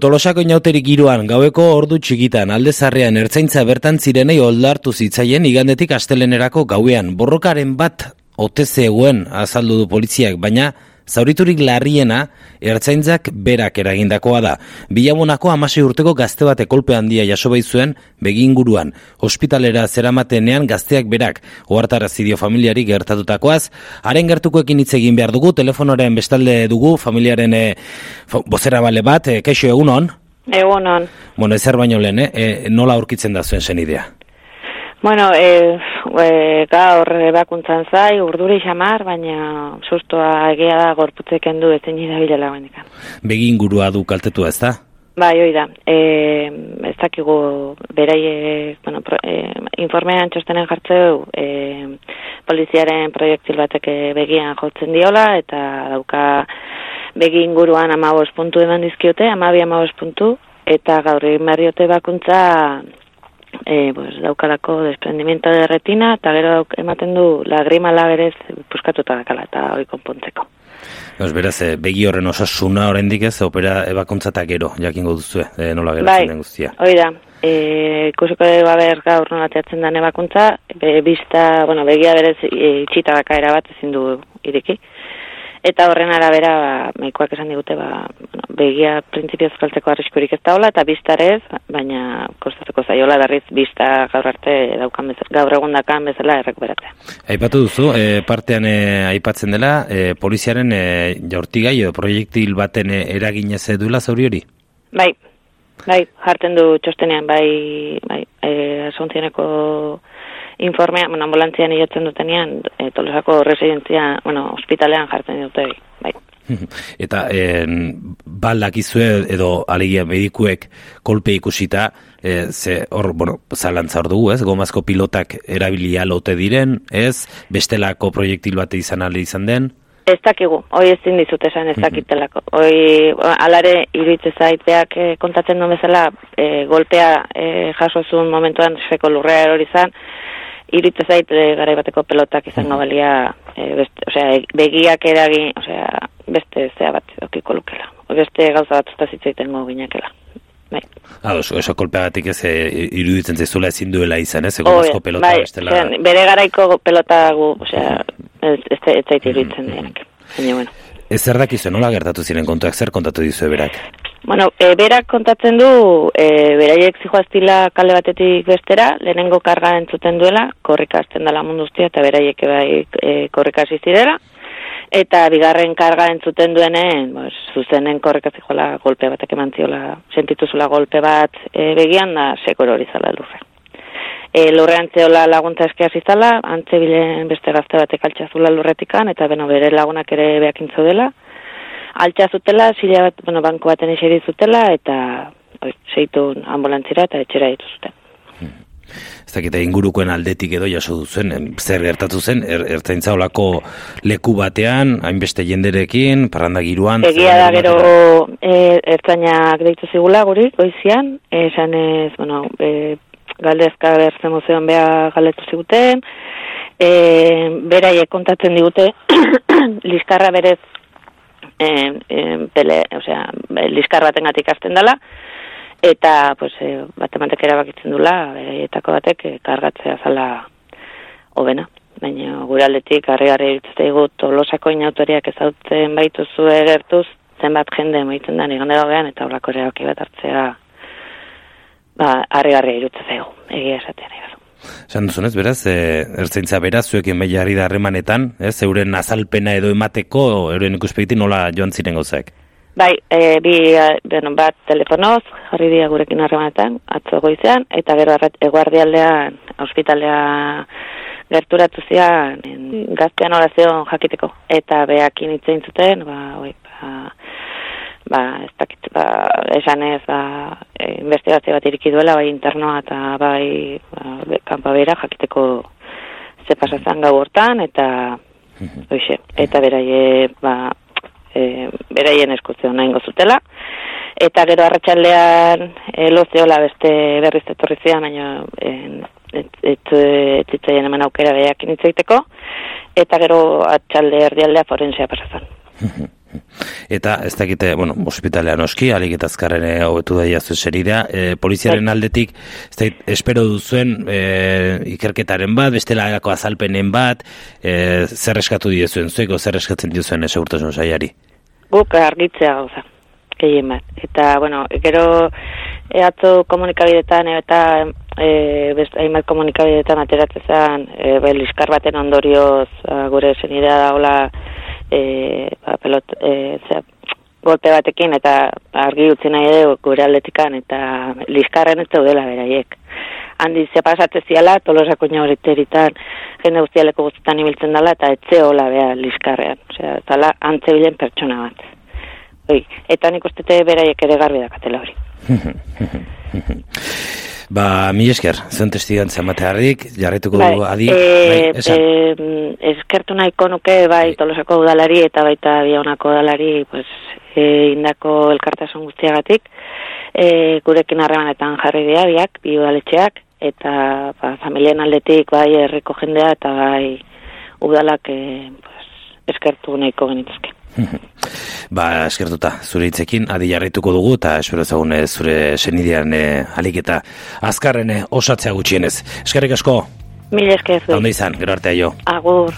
Tolosako inauterik giroan, gaueko ordu txikitan, alde zarrean, ertzaintza bertan zirenei oldartu zitzaien igandetik astelenerako gauean. Borrokaren bat ote zegoen azaldu du poliziak, baina Zauriturik larriena, ertzaintzak berak eragindakoa da. Bilamonako amasei urteko gazte bat ekolpe handia jaso zuen beginguruan. Hospitalera zeramatenean gazteak berak, ohartara zidio familiari gertatutakoaz. Haren gertukoekin hitz egin behar dugu, telefonoren bestalde dugu, familiaren e, bozera bale bat, e, keixo egunon? Egunon. Bueno, ezer baino lehen, e, nola aurkitzen da zuen zen idea? Bueno, e, e, gaur ebakuntzan zai, urduri xamar, baina sustoa egia da gorputzek endu ezin da bilela benekan. Begin gurua du kaltetu ez da? Bai, hoi da. E, ez dakigu berai, bueno, pro, e, informean txostenen jartzeu, e, poliziaren proiektil batek begian jotzen diola, eta dauka begin guruan amabos puntu eman dizkiote, amabi amabos puntu, eta gaur egin barriote bakuntza e, pues, daukalako desprendimiento de retina, eta gero ematen du lagrima lagerez puskatuta dakala, eta hori konpontzeko. Eus, beraz, e, begi horren osasuna oraindik ez, opera ebakuntzata gero, jakingo duzu, e, nola gero bai, den guztia. Hoi da, e, ikusiko dugu baber gaur nola teatzen den ebakuntza, be, bizta, bueno, begia berez e, itxita daka erabat ezin du iriki. Eta horren arabera, ba, maikoak esan digute, ba, bueno, begia printzipioz kaltzeko arriskurik ez daola, eta biztarez, baina kostatuko zaiola berriz bizta gaur arte daukan bezala, gaur egun dakan bezala errekuberatzea. Aipatu duzu, e, partean e, aipatzen dela, e, poliziaren e, jaurtigai edo proiektil baten e, eraginez duela zauri hori? Bai, bai, jarten du txostenean, bai, bai, e, asuntzioneko informea, bueno, ambulantzian iotzen dutenean, e, tolosako residentzia, bueno, hospitalean jartzen dute, bai. Eta en, baldak izue edo alegia medikuek kolpe ikusita, e, ze hor, bueno, zalantza hor dugu, ez? Gomazko pilotak erabilia lote diren, ez? Bestelako proiektil bate izan ale izan den? Ez dakigu, hoi ez dizut esan ez dakitelako. Hoi, alare, iruitze zaiteak e, kontatzen duen bezala, e, golpea e, jasozun momentuan seko lurrea hori izan, iritze zait e, garai bateko pelotak izango balia e, beste, osea, begiak eragin, osea, beste zea bat okiko lukela. Beste gauza bat usta zitzaiten ginakela. Bai. Ah, oso, oso kolpeagatik ez e, iruditzen zaizula ezin duela izan, ez? Egon azko pelota bai, bestela. Zean, bere garaiko pelota gu, osea, ez, ez, ez zait iruditzen denak. Baina, bueno. Ez zer dakizu, nola gertatu ziren kontuak, zer kontatu dizu berak? Bueno, e, berak kontatzen du, e, beraiek zijoaztila kale batetik bestera, lehenengo karga entzuten duela, korrika azten dela munduztia, eta beraiek bai e, korrika zizidera, eta bigarren karga entzuten duenen, bos, zuzenen korrika zijola golpe batek eman ziola, sentituzula golpe bat e, begian da sekor hori zala lurre. E, lurrean zeola laguntza eskia zizala, antze bilen beste gazte batek altxazula lurretikan, eta beno, bere lagunak ere beakintzo dela, altxa zutela, zila bat, bueno, banko baten eseri zutela, eta oi, zeitu ambulantzira eta etxera ditu zuten. Hmm. Ez dakite ingurukoen aldetik edo jaso duzen, zer gertatu zen, er, ertzaintza olako leku batean, hainbeste jenderekin, parranda giruan. Egia da gero e, ertzainak deitu zigula guri, goizian, esan ez, bueno, e, galdezka berze museoan beha galetu ziguten, e, beraiek kontatzen digute, liskarra berez en, en pele, o sea, liskar baten gatik azten dela, eta, pues, e, bat ematek erabakitzen dula, etako batek, e, kargatzea zala hobena. Baina, gure aldetik, harri-harri iritzte tolosako inautoriak ezautzen baituzu egertuz, zenbat jende maitzen da, nigan gean, eta horako ere bat hartzea, ba, harri-harri iritzte egia esatea nahi Esan duzunez, beraz, e, ertzaintza beraz, zuekin bai jarri da harremanetan, ez, euren azalpena edo emateko, euren ikuspegiti nola joan ziren gauzak? Bai, e, bi, bueno, bat telefonoz, jarri dia gurekin harremanetan, atzo goizean, eta gero eguardialdean, hospitalea gerturatu zian, gaztean orazion jakiteko, eta behakin itzein zuten, ba, oi, ba, ba, ez dakit, ba, esan ez, ba, e, investigazio bat iriki duela, bai internoa eta bai ba, kanpa bera jakiteko ze pasazan gau hortan, eta mhm. oixe, eta beraie, ba, e, beraien eskutzeo nahi zutela. Eta gero arratsaldean e, lozeola beste berriz etorri zian, baina et zitzaien hemen aukera behakin itzaiteko, eta gero atxalde erdialdea forensea pasazan. Eta ez dakite, bueno, ospitalean oski, alik eta azkarren hobetu da jazu eserida, e, poliziaren bai. aldetik, ez dakit, espero duzuen e, ikerketaren bat, bestela erako azalpenen bat, e, zer eskatu diezuen, zueko zer eskatzen diezuen segurtasun saiari? Guk argitzea gauza, gehien bat. Eta, bueno, gero ehatzo komunikabidetan eta e, best, hainbat komunikabidetan ateratzen e, bai, liskar baten ondorioz gure zenidea da hola e, pelot, e, zera, golpe batekin eta argi utzi nahi edo gure atletikan eta liskarren ez daudela beraiek. Handi ze pasatze ziala, tolosako inauriteritan, jende guztialeko guztietan ibiltzen dela eta etze hola bea liskarrean. Osea, tala antze bilen pertsona bat. Oi, eta nik ustete beraiek ere garbi dakatela hori. Ba, mi esker, zen testigantza matearrik, jarretuko bai, dugu adi, e, bai, E, eskertu nahiko nuke, bai, bai, tolosako udalari eta baita bionako udalari, pues, e, indako elkartasun guztiagatik, e, gurekin harremanetan jarri diabiak, bi udaletxeak, eta ba, familien aldetik, bai, herriko jendea, eta bai, udalak, e, pues, eskertu nahiko genituzke. ba, eskertuta, zure hitzekin, adi jarraituko dugu, eta espero zagune zure senidean e, alik eta azkarren eh, osatzea gutxienez. Eskerrik asko? Mil esker Ondo izan, gero artea jo. Agur.